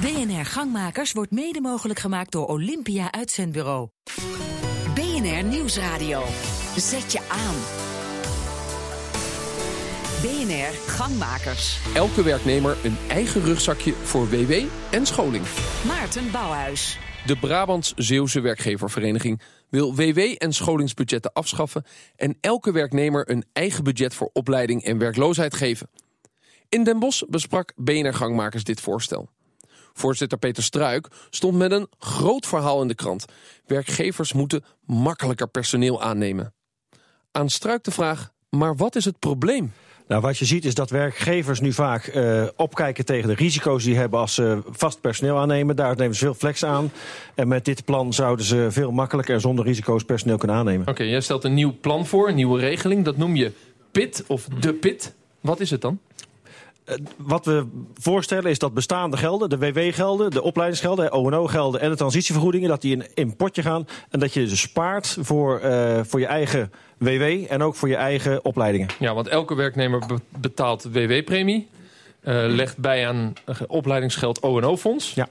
BNR Gangmakers wordt mede mogelijk gemaakt door Olympia Uitzendbureau. BNR Nieuwsradio. Zet je aan. BNR Gangmakers. Elke werknemer een eigen rugzakje voor WW en scholing. Maarten Bouwhuis. De Brabants-Zeeuwse Werkgeververeniging wil WW en scholingsbudgetten afschaffen en elke werknemer een eigen budget voor opleiding en werkloosheid geven. In Den Bosch besprak BNR Gangmakers dit voorstel. Voorzitter Peter Struik stond met een groot verhaal in de krant. Werkgevers moeten makkelijker personeel aannemen. Aan Struik de vraag, maar wat is het probleem? Nou, wat je ziet is dat werkgevers nu vaak uh, opkijken tegen de risico's die hebben als ze vast personeel aannemen. Daar nemen ze veel flex aan. En met dit plan zouden ze veel makkelijker en zonder risico's personeel kunnen aannemen. Oké, jij stelt een nieuw plan voor, een nieuwe regeling. Dat noem je PIT of de PIT. Wat is het dan? Eh, wat we voorstellen is dat bestaande gelden, de WW-gelden, de opleidingsgelden, ONO-gelden en de transitievergoedingen, dat die in een potje gaan en dat je ze spaart voor, uh, voor je eigen WW en ook voor je eigen opleidingen. Ja, want elke werknemer betaalt WW-premie, uh, legt bij aan opleidingsgeld ONO-fonds. Ja.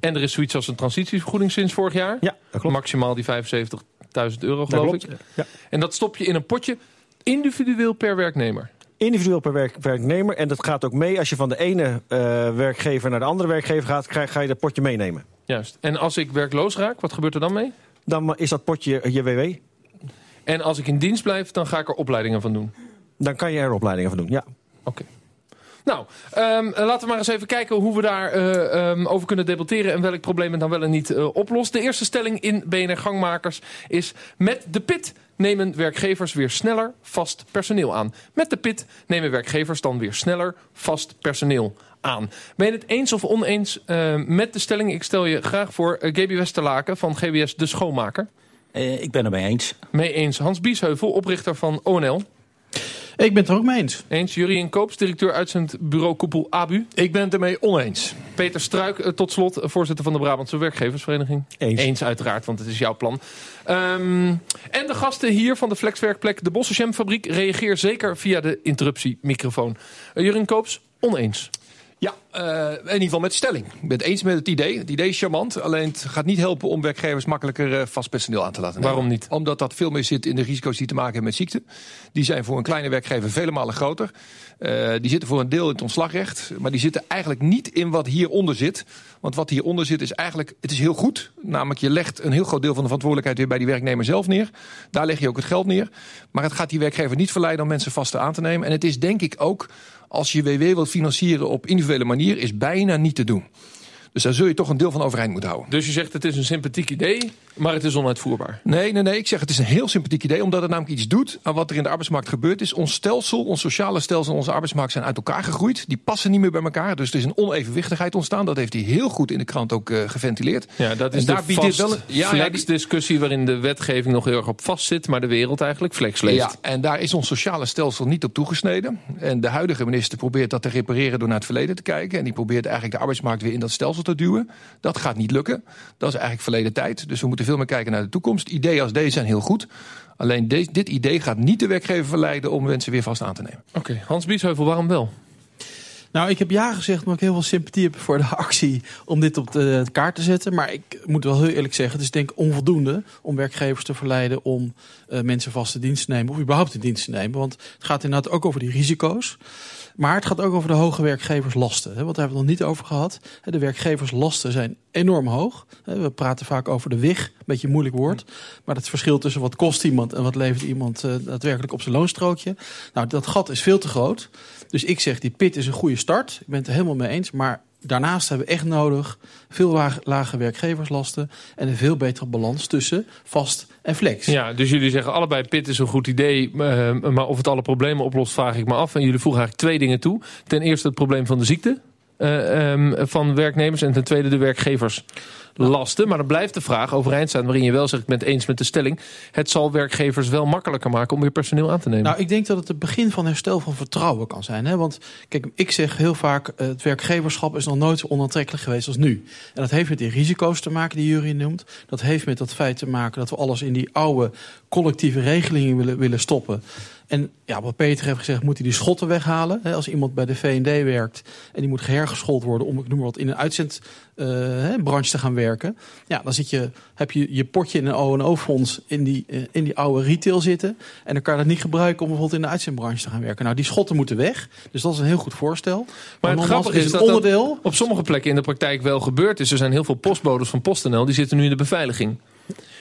En er is zoiets als een transitievergoeding sinds vorig jaar. Ja, dat klopt. Maximaal die 75.000 euro, geloof ik. Ja. En dat stop je in een potje individueel per werknemer individueel per werk, werknemer. En dat gaat ook mee als je van de ene uh, werkgever naar de andere werkgever gaat, krijg, ga je dat potje meenemen. Juist. En als ik werkloos raak, wat gebeurt er dan mee? Dan is dat potje je WW. En als ik in dienst blijf, dan ga ik er opleidingen van doen? Dan kan je er opleidingen van doen, ja. Oké. Nou, um, laten we maar eens even kijken hoe we daarover uh, um, over kunnen debatteren... en welk probleem het dan wel en niet uh, oplost. De eerste stelling in BNR Gangmakers is... met de PIT nemen werkgevers weer sneller vast personeel aan. Met de PIT nemen werkgevers dan weer sneller vast personeel aan. Ben je het eens of oneens uh, met de stelling? Ik stel je graag voor uh, Gaby Westerlaken van GBS De Schoonmaker. Ik ben het mee eens. Mee eens. Hans Biesheuvel, oprichter van ONL. Ik ben het er ook mee eens. Eens. Jurien Koops, directeur uitzendbureau Koepel ABU. Ik ben het ermee oneens. Peter Struik, tot slot, voorzitter van de Brabantse Werkgeversvereniging. Eens. Eens uiteraard, want het is jouw plan. Um, en de gasten hier van de Flexwerkplek, de Bossechem fabriek, reageer zeker via de interruptiemicrofoon. Uh, Jurien Koops, oneens. Ja, uh, in ieder geval met de stelling. Ik ben het eens met het idee. Het idee is charmant. Alleen het gaat niet helpen om werkgevers makkelijker uh, vast personeel aan te laten nemen. Waarom niet? Omdat dat veel meer zit in de risico's die te maken hebben met ziekte. Die zijn voor een kleine werkgever vele malen groter. Uh, die zitten voor een deel in het ontslagrecht. Maar die zitten eigenlijk niet in wat hieronder zit. Want wat hieronder zit is eigenlijk, het is heel goed. Namelijk je legt een heel groot deel van de verantwoordelijkheid weer bij die werknemer zelf neer. Daar leg je ook het geld neer. Maar het gaat die werkgever niet verleiden om mensen vast aan te nemen. En het is denk ik ook als je WW wilt financieren op individuele manier, is bijna niet te doen. Dus daar zul je toch een deel van overeind moeten houden. Dus je zegt het is een sympathiek idee, maar het is onuitvoerbaar. Nee, nee, nee. Ik zeg het is een heel sympathiek idee, omdat het namelijk iets doet aan wat er in de arbeidsmarkt gebeurd is. Ons stelsel, ons sociale stelsel en onze arbeidsmarkt zijn uit elkaar gegroeid. Die passen niet meer bij elkaar. Dus er is een onevenwichtigheid ontstaan. Dat heeft hij heel goed in de krant ook uh, geventileerd. Ja, dat is en daar biedt dit wel een ja, flex-discussie waarin de wetgeving nog heel erg op vast zit, maar de wereld eigenlijk flex leeft. Ja, en daar is ons sociale stelsel niet op toegesneden. En de huidige minister probeert dat te repareren door naar het verleden te kijken. En die probeert eigenlijk de arbeidsmarkt weer in dat stelsel te. Dat gaat niet lukken. Dat is eigenlijk verleden tijd. Dus we moeten veel meer kijken naar de toekomst. Ideeën als deze zijn heel goed. Alleen dit idee gaat niet de werkgever verleiden om mensen weer vast aan te nemen. Oké. Hans Biesheuvel, waarom wel? Nou, ik heb ja gezegd, maar ik heel veel sympathie heb voor de actie om dit op de kaart te zetten. Maar ik moet wel heel eerlijk zeggen, het is denk ik onvoldoende om werkgevers te verleiden om uh, mensen vast in dienst te nemen of überhaupt in dienst te nemen. Want het gaat inderdaad ook over die risico's. Maar het gaat ook over de hoge werkgeverslasten. Want daar hebben we nog niet over gehad. De werkgeverslasten zijn enorm hoog. We praten vaak over de WIG, een beetje een moeilijk woord. Maar het verschil tussen wat kost iemand en wat levert iemand daadwerkelijk op zijn loonstrookje. Nou, dat gat is veel te groot. Dus ik zeg, die pit is een goede start. Ik ben het er helemaal mee eens. Maar daarnaast hebben we echt nodig veel lage, werkgeverslasten en een veel betere balans tussen vast en flex. Ja, dus jullie zeggen allebei pit is een goed idee, uh, maar of het alle problemen oplost vraag ik me af. En jullie voegen eigenlijk twee dingen toe. Ten eerste het probleem van de ziekte uh, um, van werknemers en ten tweede de werkgevers lasten. Maar dan blijft de vraag overeind staan waarin je wel zegt... ik ben het eens met de stelling... het zal werkgevers wel makkelijker maken om weer personeel aan te nemen. Nou, ik denk dat het het begin van herstel van vertrouwen kan zijn. Hè? Want kijk, ik zeg heel vaak... het werkgeverschap is nog nooit zo onaantrekkelijk geweest als nu. En dat heeft met die risico's te maken die Jury noemt. Dat heeft met dat feit te maken dat we alles in die oude collectieve regelingen willen, willen stoppen. En ja, wat Peter heeft gezegd, moet hij die schotten weghalen. Als iemand bij de V&D werkt en die moet hergeschoold worden om, ik noem maar wat, in een uitzendbranche te gaan werken. Ja, dan zit je, heb je je potje in een O&O-fonds in die, eh, in die oude retail zitten. En dan kan je dat niet gebruiken om bijvoorbeeld in de uitzendbranche te gaan werken. Nou, die schotten moeten weg. Dus dat is een heel goed voorstel. Maar het grappige is dat dat onderdeel. op sommige plekken in de praktijk wel gebeurd is. Er zijn heel veel postbodes van PostNL die zitten nu in de beveiliging.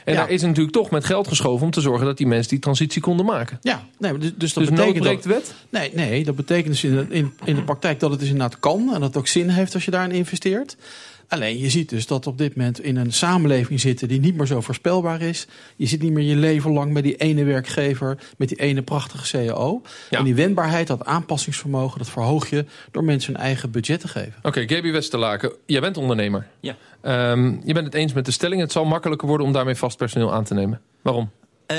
En Ja. daar is natuurlijk toch met geld geschoven om te zorgen dat die mensen die transitie konden maken. Ja, nee, dus, dus dat Dus betekent wet? Nee, nee, dat betekent dus in de, in, in de praktijk dat het dus inderdaad kan en dat het ook zin heeft als je daarin investeert. Alleen je ziet dus dat we op dit moment in een samenleving zitten die niet meer zo voorspelbaar is. Je zit niet meer je leven lang met die ene werkgever, met die ene prachtige CAO. Ja. En die wendbaarheid, dat aanpassingsvermogen, dat verhoog je door mensen hun eigen budget te geven. Oké, Gaby Westerlaken, jij bent ondernemer. Ja. Ehm, je bent het eens met de stelling. Het zal makkelijker worden om daarmee vast personeel aan te nemen. Waarom? Eh,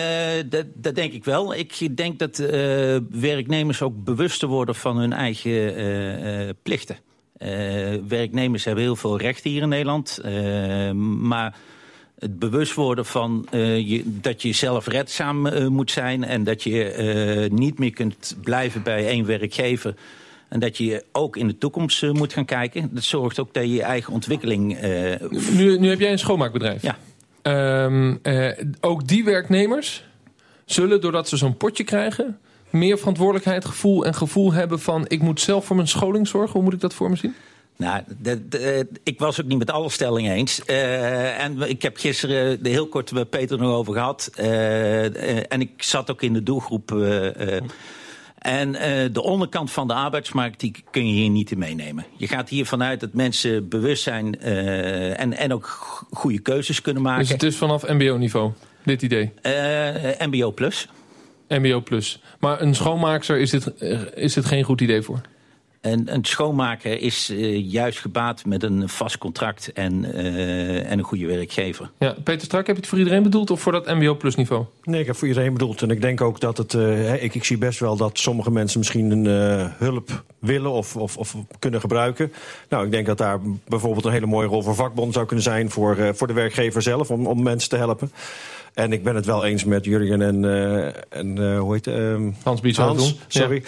dat, dat denk ik wel. Ik denk dat eh, werknemers ook bewuster worden van hun eigen eh, eh, plichten. Eh, werknemers hebben heel veel rechten hier in Nederland. eh, maar het bewust worden van eh, je, dat je zelfredzaam moet zijn... en dat je niet meer kunt blijven bij één werkgever... En dat je ook in de toekomst moet gaan kijken. Dat zorgt ook dat je je eigen ontwikkeling... Nu, nu heb jij een schoonmaakbedrijf. Ja. Ehm, eh, ook die werknemers zullen, doordat ze zo'n potje krijgen... meer verantwoordelijkheid, gevoel en gevoel hebben van... ik moet zelf voor mijn scholing zorgen. Hoe moet ik dat voor me zien? Nou, dat- ik was ook niet met alle stellingen eens. Eh, en ik heb gisteren er heel kort met Peter nog over gehad. Eh, eh, en ik zat ook in de doelgroep. eh, eh, en eh, de onderkant van de arbeidsmarkt die kun je hier niet in meenemen. Je gaat hier vanuit dat mensen bewust zijn eh, en, en ook goede keuzes kunnen maken. Dus het is vanaf mbo-niveau, dit idee. Eh, MBO plus. MBO plus. Maar een schoonmaakster is dit, eh, is dit geen goed idee voor? En een schoonmaker is eh, juist gebaat met een vast contract en, eh, en een goede werkgever. Ja, Peter Strak, heb je het voor iedereen bedoeld of voor dat MBO plus niveau? Nee, ik heb voor iedereen bedoeld. En ik denk ook dat het. eh, hè, ik, ik zie best wel dat sommige mensen misschien een eh, hulp willen of, of, of kunnen gebruiken. Nou, ik denk dat daar bijvoorbeeld een hele mooie rol voor vakbond zou kunnen zijn. Voor, eh, voor de werkgever zelf, om, om mensen te helpen. En ik ben het wel eens met Jurgen en, eh, en eh, hoe heet het? ehm, Hans. Hans, sorry.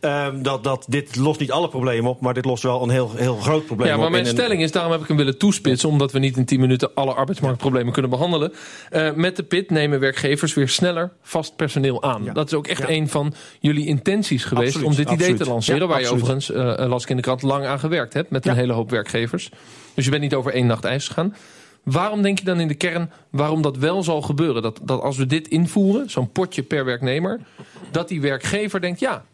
Ehm, dat, dat dit lost niet alle problemen op, maar dit lost wel een heel, heel groot probleem Ja, op. maar mijn stelling is, daarom heb ik hem willen toespitsen... omdat we niet in 10 minuten alle arbeidsmarktproblemen kunnen behandelen. Eh, met de PIT nemen werkgevers weer sneller vast personeel aan. Ja. Dat is ook echt Ja. een van jullie intenties geweest... Absoluut, om dit idee te lanceren. Ja, waar je overigens, eh, las ik in de krant, lang aan gewerkt hebt... met een Ja. hele hoop werkgevers. Dus je bent niet over één nacht ijs gegaan. Waarom denk je dan in de kern waarom dat wel zal gebeuren? Dat, dat als we dit invoeren, zo'n potje per werknemer... dat die werkgever denkt, ja,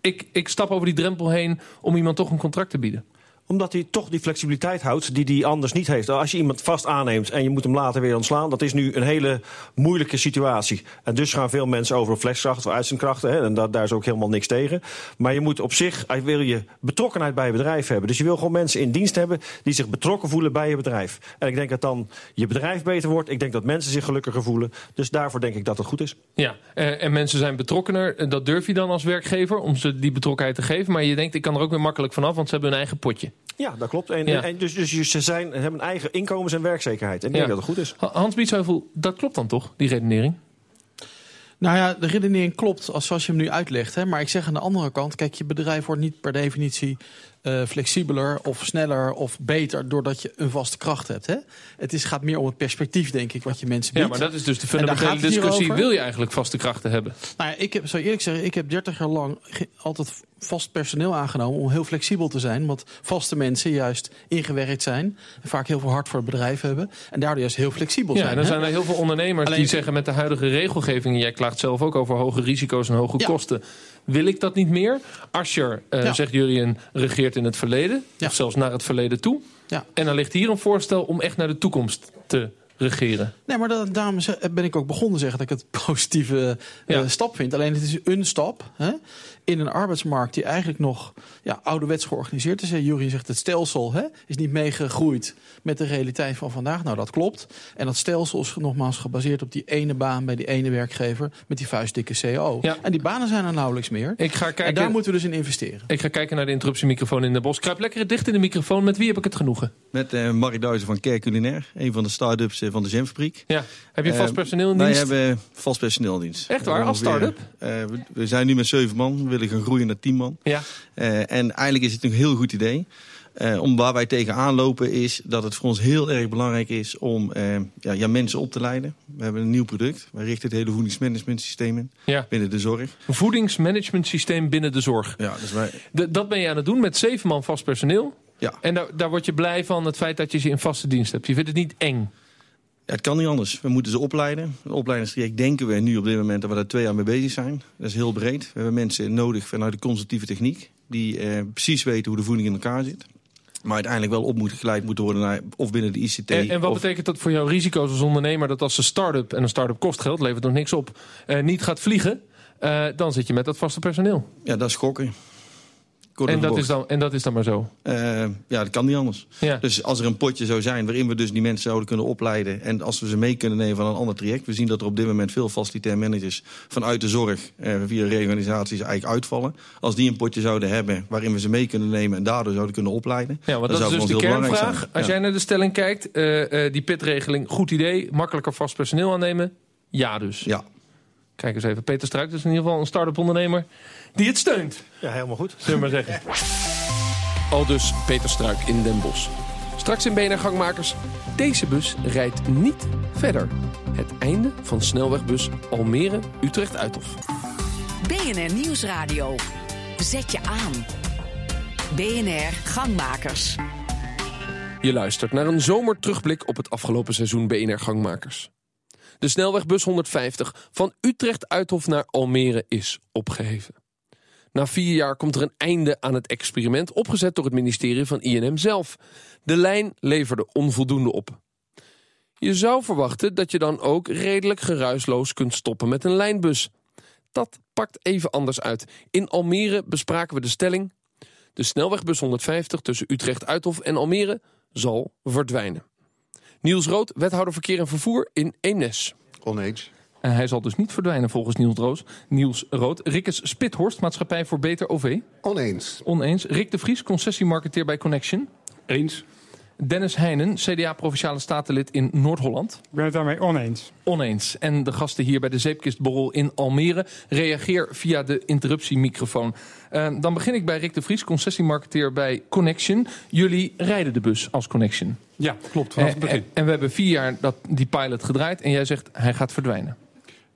ik, ik stap over die drempel heen... om iemand toch een contract te bieden. Omdat hij toch die flexibiliteit houdt die hij anders niet heeft. Als je iemand vast aanneemt en je moet hem later weer ontslaan... dat is nu een hele moeilijke situatie. En dus gaan veel mensen over op of uitzendkrachten. Hè, en da- daar is ook helemaal niks tegen. Maar je moet op zich, eh, wil je betrokkenheid bij je bedrijf hebben. Dus je wil gewoon mensen in dienst hebben die zich betrokken voelen bij je bedrijf. En ik denk dat dan je bedrijf beter wordt. Ik denk dat mensen zich gelukkiger voelen. Dus daarvoor denk ik dat het goed is. Ja, eh, en mensen zijn betrokkener. Eh, Dat durf je dan als werkgever om ze die betrokkenheid te geven. Maar je denkt, ik kan er ook weer makkelijk vanaf, want ze hebben hun eigen potje. Ja, dat klopt. En, Ja. en dus, dus ze zijn, hebben een eigen inkomens- en werkzekerheid. En ik denk Ja. dat het goed is. Ha- Hans Biesheuvel, dat klopt dan toch, die redenering? Nou ja, de redenering klopt als zoals je hem nu uitlegt. Hè? Maar ik zeg aan de andere kant, kijk, je bedrijf wordt niet per definitie eh, flexibeler of sneller of beter doordat je een vaste kracht hebt. Hè? Het is, gaat meer om het perspectief, denk ik, wat je mensen biedt. Ja, maar dat is dus de fundamentele discussie. Wil je eigenlijk vaste krachten hebben? Nou ja, ik heb, zou eerlijk zeggen, ik heb 30 jaar lang altijd vast personeel aangenomen om heel flexibel te zijn. Omdat vaste mensen juist ingewerkt zijn. En vaak heel veel hard voor het bedrijf hebben. En daardoor juist heel flexibel Ja, zijn. en dan hè? zijn er heel veel ondernemers Alleen- die zeggen met de huidige regelgeving... jij klaagt zelf ook over hoge risico's en hoge Ja. kosten... wil ik dat niet meer? Asscher, eh, Ja. zegt Jurien, regeert in het verleden. Ja. Of zelfs naar het verleden toe. Ja. En dan ligt hier een voorstel om echt naar de toekomst te regeren. Nee, maar da- daarom ben ik ook begonnen te zeggen dat ik het positieve eh, Ja. stap vind. Alleen het is een stap hè, in een arbeidsmarkt die eigenlijk nog ja, ouderwets georganiseerd is. Jury zegt het stelsel hè, is niet meegegroeid met de realiteit van vandaag. Nou, dat klopt. En dat stelsel is nogmaals gebaseerd op die ene baan bij die ene werkgever met die vuistdikke CO. Ja. En die banen zijn er nauwelijks meer. Ik ga En kijken... daar moeten we dus in investeren. Ik ga kijken naar de interruptiemicrofoon in de bos. Kruip lekker dicht in de microfoon. Met wie heb ik het genoegen? Met uh, Mark Duizen van Kerk Culinair, een van de start-ups van de Jamfabriek. Ja. Heb je vast personeel in dienst? Wij hebben vast personeel in dienst. Echt waar, als start-up? we, we, zijn nu met zeven man, we willen gaan groeien naar tien man. Ja. en eigenlijk is het een heel goed idee. Uh, om waar wij tegenaan lopen is dat het voor ons heel erg belangrijk is om uh, ja, ja, mensen op te leiden. We hebben een nieuw product. Wij richten het hele voedingsmanagement systeem in ja. binnen de zorg. Voedingsmanagement systeem binnen de zorg. Ja, dus wij... De, dat ben je aan het doen met zeven man vast personeel. Ja. En daar, daar word je blij van het feit dat je ze in vaste dienst hebt. Je vindt het niet eng. Ja, het kan niet anders. We moeten ze opleiden. Het opleidingstraject denken we nu op dit moment dat we daar twee jaar mee bezig zijn. Dat is heel breed. We hebben mensen nodig vanuit de consultieve techniek. Die eh, precies weten hoe de voeding in elkaar zit. Maar uiteindelijk wel op moet geleid moeten worden naar of binnen de ICT. En, en wat of... betekent dat voor jouw risico's als ondernemer? Dat als een start-up, en een start-up kost geld, levert nog niks op, uh, niet gaat vliegen. Uh, dan zit je met dat vaste personeel. Ja, dat is schokken. En dat, is dan, en dat is dan maar zo? Uh, ja, dat kan niet anders. Ja. Dus als er een potje zou zijn waarin we dus die mensen zouden kunnen opleiden... en als we ze mee kunnen nemen van een ander traject... we zien dat er op dit moment veel facilitair managers vanuit de zorg... Uh, via reorganisaties eigenlijk uitvallen. Als die een potje zouden hebben waarin we ze mee kunnen nemen... en daardoor zouden kunnen opleiden... Ja, want dat is dus de kernvraag. Als jij naar de stelling kijkt, uh, die pitregeling, goed idee... makkelijker vast personeel aannemen, ja dus. Ja. Kijk eens even, Peter Struik is in ieder geval een start-up ondernemer die het steunt. Ja, helemaal goed. Zullen we maar zeggen. Al dus Peter Struik in Den Bosch. Straks in BNR Gangmakers. Deze bus rijdt niet verder. Het einde van snelwegbus Almere-Utrecht-Uithof. BNR Nieuwsradio. Zet je aan. BNR Gangmakers. Je luistert naar een zomerterugblik op het afgelopen seizoen BNR Gangmakers. De snelwegbus 150 van Utrecht-Uithof naar Almere is opgeheven. Na vier jaar komt er een einde aan het experiment, opgezet door het ministerie van INM zelf. De lijn leverde onvoldoende op. Je zou verwachten dat je dan ook redelijk geruisloos kunt stoppen met een lijnbus. Dat pakt even anders uit. In Almere bespraken we de stelling... de snelwegbus 150 tussen Utrecht-Uithof en Almere zal verdwijnen. Niels Rood, wethouder verkeer en vervoer in Eemnes. Oneens. En hij zal dus niet verdwijnen volgens Niels, Roos, Niels Rood. Rikkes Spithorst, Maatschappij voor Beter OV. Oneens. Oneens. Rick de Vries, concessiemarketeer bij Connection. Eens. Dennis Heijnen, CDA Provinciale Statenlid in Noord-Holland. Ik ben het daarmee oneens. Oneens. En de gasten hier bij de Zeepkistborrel in Almere. Reageer via de interruptiemicrofoon. Uh, dan begin ik bij Rick de Vries, concessiemarketeer bij Connection. Jullie rijden de bus als Connection. Ja, klopt. Vanaf het begin. En, en we hebben vier jaar dat, die pilot gedraaid. En jij zegt hij gaat verdwijnen.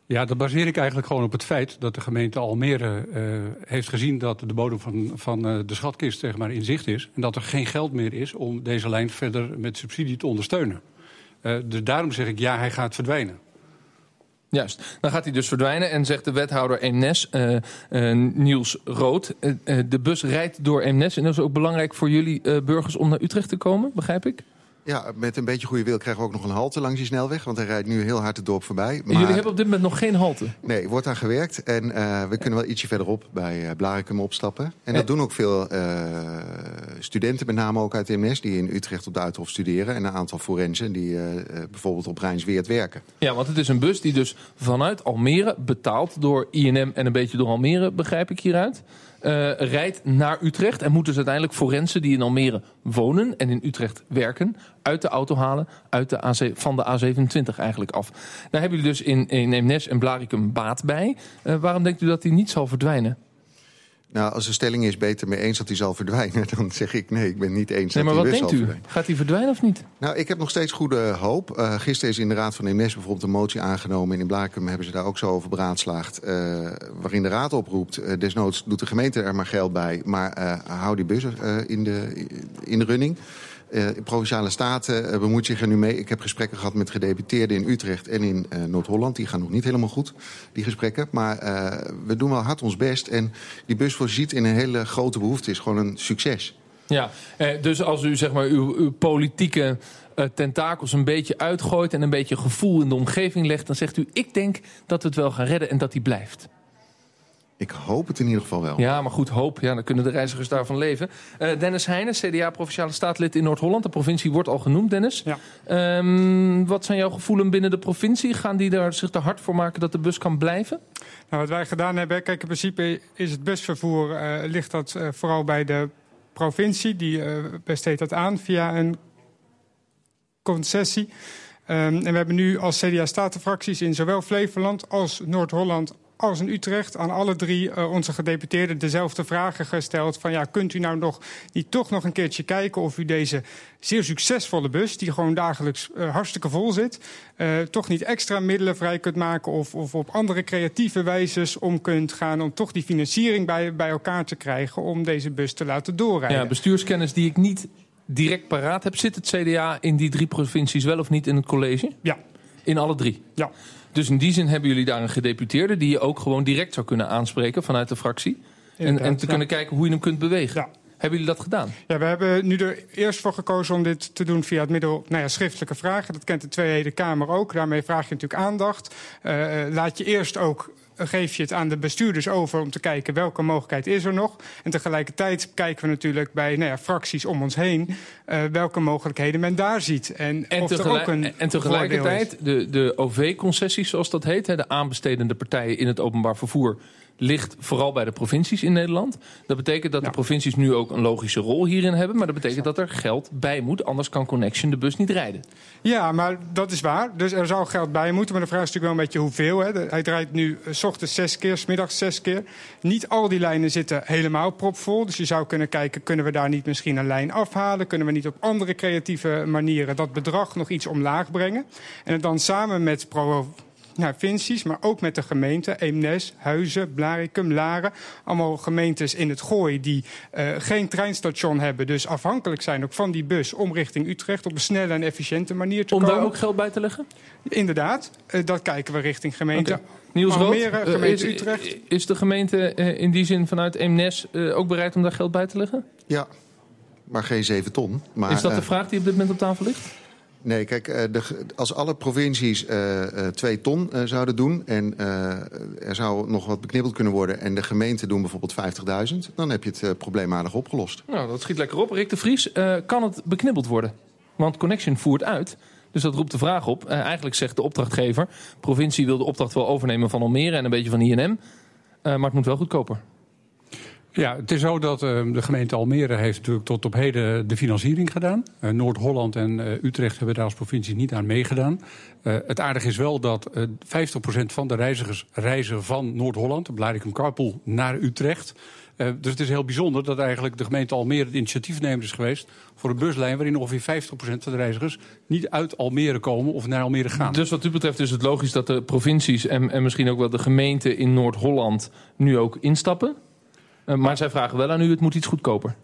Ja, dat baseer ik eigenlijk gewoon op het feit dat de gemeente Almere uh, heeft gezien dat de bodem van, van uh, de schatkist zeg maar, in zicht is. En dat er geen geld meer is om deze lijn verder met subsidie te ondersteunen. Uh, dus daarom zeg ik ja, hij gaat verdwijnen. Juist, dan gaat hij dus verdwijnen en zegt de wethouder Eemnes, Niels Rood. de bus rijdt door Eemnes en dat is ook belangrijk voor jullie burgers om naar Utrecht te komen, begrijp ik? Ja, met een beetje goede wil krijgen we ook nog een halte langs die snelweg. Want hij rijdt nu heel hard het dorp voorbij. Maar... Jullie hebben op dit moment nog geen halte? Nee, wordt aan gewerkt. En uh, we kunnen wel ietsje verderop bij uh, Blarikum opstappen. En dat doen ook veel uh, studenten, met name ook uit MS... die in Utrecht op de Uithof studeren. En een aantal forensen die bijvoorbeeld op Rijnsweert werken. Ja, want het is een bus die dus vanuit Almere, betaald door INM... en een beetje door Almere, begrijp ik hieruit... Uh, rijdt naar Utrecht en moeten dus uiteindelijk forensen die in Almere wonen en in Utrecht werken, uit de auto halen, uit de AC, van de A27 eigenlijk af. Daar hebben jullie dus in, in Eemnes en Blaricum baat bij. Uh, waarom denkt u dat die niet zal verdwijnen? Nou, als de stelling is beter mee eens dat hij zal verdwijnen... dan zeg ik nee, ik ben niet eens nee, dat maar hij wat denkt u? verdwijnen. Gaat hij verdwijnen of niet? Nou, ik heb nog steeds goede hoop. Uh, gisteren is in de Raad van EMS bijvoorbeeld een motie aangenomen... en in Blaakum hebben ze daar ook zo over beraadslaagd... Uh, waarin de Raad oproept, uh, desnoods doet de gemeente er maar geld bij... maar hou die bussen in, de, in de running... Uh, Provinciale Staten uh, bemoeit zich er nu mee. Ik heb gesprekken gehad met gedeputeerden in Utrecht en in uh, Noord-Holland. Die gaan nog niet helemaal goed, die gesprekken. Maar we doen wel hard ons best. En die bus voorziet in een hele grote behoefte. is gewoon een succes. Ja, dus als u zeg maar uw, uw politieke tentakels een beetje uitgooit... en een beetje gevoel in de omgeving legt... dan zegt u, ik denk dat we het wel gaan redden en dat die blijft. Ik hoop het in ieder geval wel. Ja, maar goed, hoop. Ja, dan kunnen de reizigers daarvan leven. Uh, Dennis Heijnen, CDA Provinciale Staatslid in Noord-Holland. De provincie wordt al genoemd, Dennis. Ja. Um, wat zijn jouw gevoelens binnen de provincie? Gaan die daar zich er hard voor maken dat de bus kan blijven? Nou, wat wij gedaan hebben, kijk, in principe is het busvervoer... Uh, ligt dat uh, vooral bij de provincie. Die besteedt dat aan via een concessie. Um, en we hebben nu als CDA-statenfracties in zowel Flevoland als Noord-Holland als in Utrecht aan alle drie uh, onze gedeputeerden dezelfde vragen gesteld. Van ja, kunt u nou nog niet toch nog een keertje kijken of u deze zeer succesvolle bus, die gewoon dagelijks uh, hartstikke vol zit, uh, toch niet extra middelen vrij kunt maken of, of op andere creatieve wijzes om kunt gaan om toch die financiering bij, bij elkaar te krijgen om deze bus te laten doorrijden. Ja, bestuurskennis die ik niet direct paraat heb. Zit het CDA in die drie provincies wel of niet in het college? Ja. In alle drie? Ja. Dus in die zin hebben jullie daar een gedeputeerde die je ook gewoon direct zou kunnen aanspreken vanuit de fractie. En, en, te kunnen kijken hoe je hem kunt bewegen. Ja. Hebben jullie dat gedaan? Ja, we hebben nu er eerst voor gekozen om dit te doen via het middel nou ja, schriftelijke vragen. Dat kent de Tweede Kamer ook. Daarmee vraag je natuurlijk aandacht. Uh, laat je eerst ook geef je het aan de bestuurders over om te kijken welke mogelijkheid is er nog. En tegelijkertijd kijken we natuurlijk bij nou ja, fracties om ons heen uh, welke mogelijkheden men daar ziet. En, tegelijk, ook een en tegelijkertijd de, de OV-concessies, zoals dat heet, de aanbestedende partijen in het openbaar vervoer ligt vooral bij de provincies in Nederland. Dat betekent dat ja. de provincies nu ook een logische rol hierin hebben. Maar dat betekent dat er geld bij moet. Anders kan Connection de bus niet rijden. Ja, maar dat is waar. Dus er zou geld bij moeten. Maar de vraag is natuurlijk wel een beetje hoeveel. Hè. Hij draait nu s ochtends zes keer, s middags zes keer. Niet al die lijnen zitten helemaal propvol. Dus je zou kunnen kijken, kunnen we daar niet misschien een lijn afhalen? Kunnen we niet op andere creatieve manieren dat bedrag nog iets omlaag brengen? En het dan samen met Pro naar Vincies, maar ook met de gemeente. Eemnes, Huizen, Blaricum, Laren. Allemaal gemeentes in het Gooi die uh, geen treinstation hebben. Dus afhankelijk zijn ook van die bus om richting Utrecht op een snelle en efficiënte manier te om komen. Om daar ook geld bij te leggen? Inderdaad, uh, dat kijken we richting gemeente. Okay. Niels Almere, Rood, gemeente is, Utrecht. Is de gemeente uh, in die zin vanuit Eemnes ook bereid om daar geld bij te leggen? Ja, maar geen 7 ton. Maar, is dat de vraag die op dit moment op tafel ligt? Nee, kijk, de, als alle provincies uh, twee ton zouden doen... en er zou nog wat beknibbeld kunnen worden... en de gemeenten doen bijvoorbeeld 50.000... dan heb je het probleem opgelost. Nou, dat schiet lekker op. Rick de Vries, kan het beknibbeld worden? Want Connection voert uit... Dus dat roept de vraag op. eigenlijk zegt de opdrachtgever... provincie wil de opdracht wel overnemen van Almere... en een beetje van INM, maar het moet wel goedkoper. Ja, het is zo dat uh, de gemeente Almere heeft natuurlijk tot op heden de financiering gedaan. Uh, Noord-Holland en uh, Utrecht hebben daar als provincie niet aan meegedaan. het aardige is wel dat 50% van de reizigers reizen van Noord-Holland, de Blaricum Carpool, naar Utrecht. dus het is heel bijzonder dat eigenlijk de gemeente Almere de initiatiefnemer is geweest voor een buslijn waarin ongeveer 50% van de reizigers niet uit Almere komen of naar Almere gaan. Dus wat u betreft is het logisch dat de provincies en, en misschien ook wel de gemeenten in Noord-Holland nu ook instappen? Uh, maar zij vragen wel aan u, het moet iets goedkoper.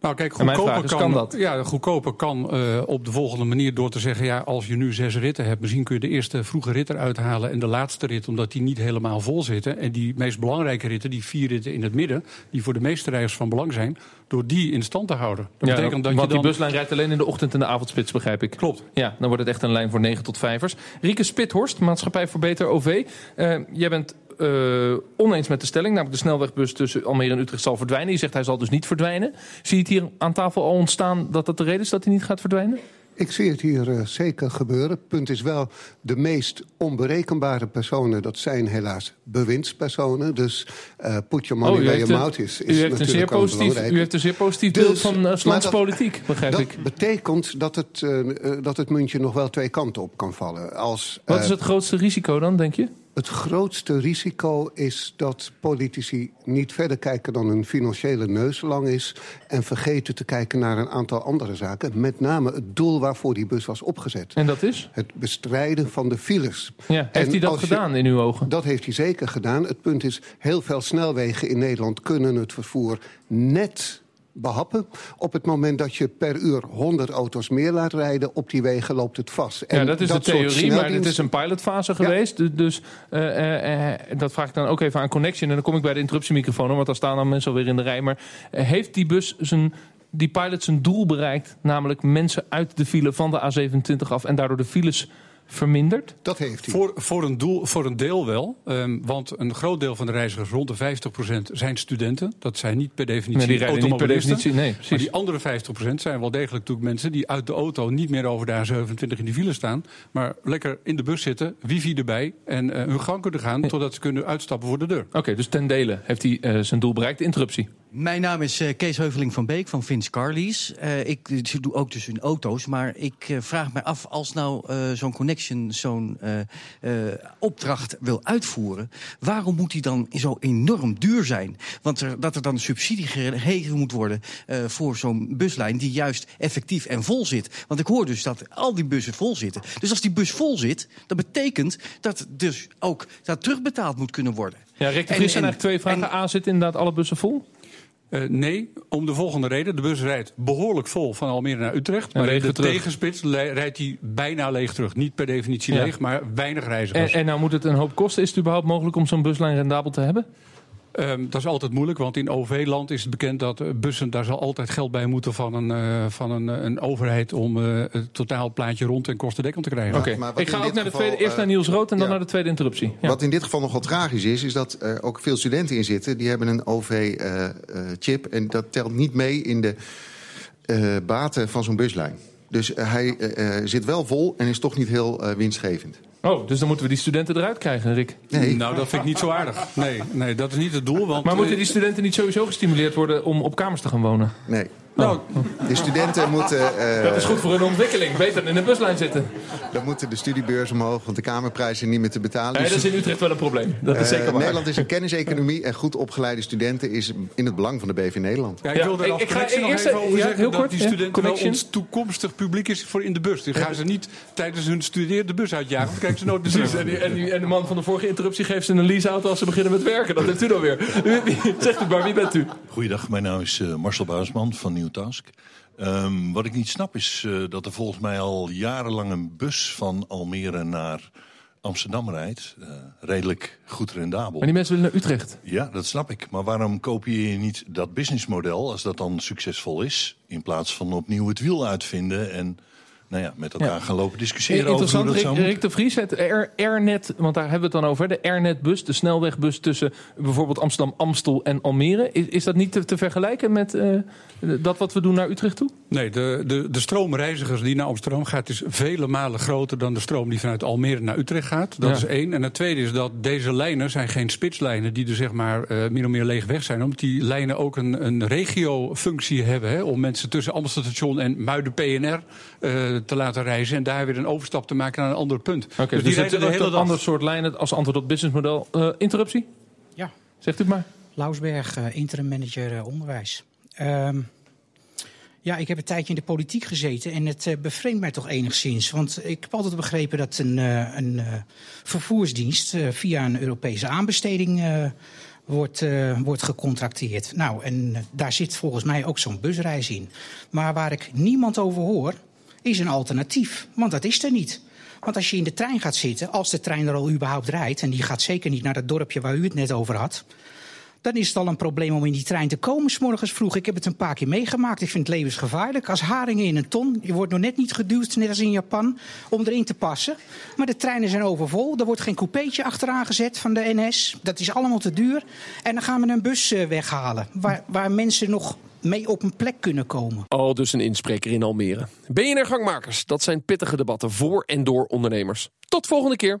Nou, kijk, goedkoper is, kan, kan, dat? Ja, goedkoper kan uh, op de volgende manier door te zeggen... ja, als je nu zes ritten hebt, misschien kun je de eerste vroege rit eruit halen... en de laatste rit, omdat die niet helemaal vol zitten. En die meest belangrijke ritten, die vier ritten in het midden... die voor de meeste reizigers van belang zijn... door die in stand te houden. Dat ja, betekent dat want je dan... die buslijn rijdt alleen in de ochtend en de avondspits, begrijp ik. Klopt. Ja, dan wordt het echt een lijn voor 9 tot 5ers. Rieke Spithorst, Maatschappij voor Beter OV. Uh, jij bent uh, oneens met de stelling. Namelijk de snelwegbus tussen Almere en Utrecht zal verdwijnen. Je zegt hij zal dus niet verdwijnen. Zie je het hier aan tafel al ontstaan dat dat de reden is dat hij niet gaat verdwijnen? Ik zie het hier uh, zeker gebeuren. Punt is wel, de meest onberekenbare personen... dat zijn helaas bewindspersonen. Dus uh, put your money oh, where your mouth is, is u heeft een zeer positief, U heeft een zeer positief beeld dus, van uh, Slans politiek, begrijp dat ik. Dat betekent dat het, dat het muntje nog wel twee kanten op kan vallen. Als, Wat is het grootste risico dan, denk je? Het grootste risico is dat politici niet verder kijken dan hun financiële neus lang is... en vergeten te kijken naar een aantal andere zaken. Met name het doel waarvoor die bus was opgezet. En dat is? Het bestrijden van de files. Ja, heeft hij dat gedaan je, in uw ogen? Dat heeft hij zeker gedaan. Het punt is, heel veel snelwegen in Nederland kunnen het vervoer net behappen. Op het moment dat je per uur 100 auto's meer laat rijden... op die wegen loopt het vast. En ja, dat is dat de theorie, maar het is een pilotfase ja. geweest. Dus uh, uh, uh, dat vraag ik dan ook even aan Connection. En dan kom ik bij de interruptiemicrofoon, want daar staan dan mensen alweer in de rij. Maar heeft die bus zijn... Die pilot zijn doel bereikt, namelijk mensen uit de file van de A27 af... en daardoor de files verminderd? Dat heeft hij. Voor, voor, een, doel, voor een deel wel. Um, want een groot deel van de reizigers, rond de 50%, zijn studenten. Dat zijn niet per definitie nee, die automobilisten. Niet per definitie, nee, maar die andere 50% zijn wel degelijk natuurlijk mensen... die uit de auto niet meer over de A27 in de file staan... maar lekker in de bus zitten, wifi erbij... en uh, hun gang kunnen gaan totdat ze kunnen uitstappen voor de deur. Oké, okay, dus ten dele heeft hij uh, zijn doel bereikt. Interruptie. Mijn naam is uh, Kees Heuveling van Beek van Vince Carlies. Uh, ik doe ook dus in auto's, maar ik uh, vraag me af... als nou zo'n connection zo'n opdracht wil uitvoeren... waarom moet die dan zo enorm duur zijn? Want er, dat er dan subsidie gegeven moet worden voor zo'n buslijn... die juist effectief en vol zit. Want ik hoor dus dat al die bussen vol zitten. Dus als die bus vol zit, dat betekent dat dus ook dat terugbetaald moet kunnen worden. Ja, Rick de Vries zijn eigenlijk twee vragen. En, A, zitten inderdaad alle bussen vol? Uh, nee, om de volgende reden. De bus rijdt behoorlijk vol van Almere naar Utrecht. Maar in de terug. tegenspits rijdt hij bijna leeg terug. Niet per definitie ja. leeg, maar weinig reizigers. En, en nou moet het een hoop kosten. Is het überhaupt mogelijk om zo'n buslijn rendabel te hebben? Um, dat is altijd moeilijk, want in OV-land is het bekend dat uh, bussen... daar zal altijd geld bij moeten van een, uh, van een, een overheid... om uh, het totaalplaatje rond en kostendekkend te krijgen. Oké, okay. ik ga ook naar de tweede, eerst naar Niels Rood en dan ja. naar de tweede interruptie. Ja. Wat in dit geval nogal tragisch is, is dat er ook veel studenten in zitten... die hebben een OV-chip en dat telt niet mee in de baten van zo'n buslijn. Dus hij zit wel vol en is toch niet heel winstgevend. Oh, dus dan moeten we die studenten eruit krijgen, Rick? Nee. Nou, dat vind ik niet zo aardig. Nee, nee dat is niet het doel. Want, maar moeten die studenten niet sowieso gestimuleerd worden om op kamers te gaan wonen? Nee. Nou, de studenten moeten... Uh, dat is goed voor hun ontwikkeling. Beter dan in een buslijn zitten. Dan moeten de studiebeurs omhoog, want de kamerprijzen niet meer te betalen. Nee, dat is in Utrecht wel een probleem. Dat is uh, zeker waar. Nederland is een kenniseconomie en goed opgeleide studenten is in het belang van de BV Nederland. Ja, ik wil er ja, ik, ga nog eerst, even over ja, zeggen dat kort, die studenten wel ons toekomstig publiek is voor in de bus. Die gaan ze niet tijdens hun studeren de bus uitjagen. Dan kijken ze nooit Precies, en, die, en, die, en, de man van de vorige interruptie geeft ze een leaseauto als ze beginnen met werken. Dat heeft u dan weer. Zegt u maar, wie bent u? Goeiedag, mijn naam is uh, Marcel Buisman van Nieuw Task. Um, wat ik niet snap is uh, dat er volgens mij al jarenlang een bus van Almere naar Amsterdam rijdt. Uh, redelijk goed rendabel. Maar die mensen willen naar Utrecht. Ja, dat snap ik. Maar waarom kopieer je niet dat businessmodel, als dat dan succesvol is... in plaats van opnieuw het wiel uitvinden en nou ja, met elkaar ja. gaan lopen discussiëren Interessant, over Rick, Rick de Vries, het Airnet, want daar hebben we het dan over. De Airnet-bus, de snelwegbus tussen bijvoorbeeld Amsterdam, Amstel en Almere. Is, is dat niet te, te vergelijken met uh, dat wat we doen naar Utrecht toe? Nee, de, de, de stroom reizigers die naar Amsterdam gaat... is vele malen groter dan de stroom die vanuit Almere naar Utrecht gaat. Dat ja. is één. En het tweede is dat deze lijnen zijn geen spitslijnen... die er zeg maar uh, min of meer leeg weg zijn. Omdat die lijnen ook een, een regio-functie hebben... Hè, om mensen tussen Amstelstation en Muiden-PNR... Uh, te laten reizen en daar weer een overstap te maken naar een ander punt. Okay, dus, dus die hele dag. ander soort lijnen als antwoord op het businessmodel. Uh, interruptie? Ja. Zegt u het maar. Lausberg, uh, interim manager uh, onderwijs. Um, ja, ik heb een tijdje in de politiek gezeten en het uh, bevreemdt mij toch enigszins. Want ik heb altijd begrepen dat een, uh, een uh, vervoersdienst via een Europese aanbesteding wordt, wordt gecontracteerd. Nou, en daar zit volgens mij ook zo'n busreis in. Maar waar ik niemand over hoor, is een alternatief. Want dat is er niet. Want als je in de trein gaat zitten, als de trein er al überhaupt rijdt... en die gaat zeker niet naar het dorpje waar u het net over had... dan is het al een probleem om in die trein te komen, morgens vroeg. Ik heb het een paar keer meegemaakt. Ik vind het levensgevaarlijk. Als haringen in een ton. Je wordt nog net niet geduwd, net als in Japan, om erin te passen. Maar de treinen zijn overvol. Er wordt geen coupeetje achteraan gezet van de NS. Dat is allemaal te duur. En dan gaan we een bus uh, weghalen, waar, waar mensen nog mee op een plek kunnen komen. Al dus een inspreker in Almere. BNR Gangmakers, dat zijn pittige debatten voor en door ondernemers. Tot volgende keer.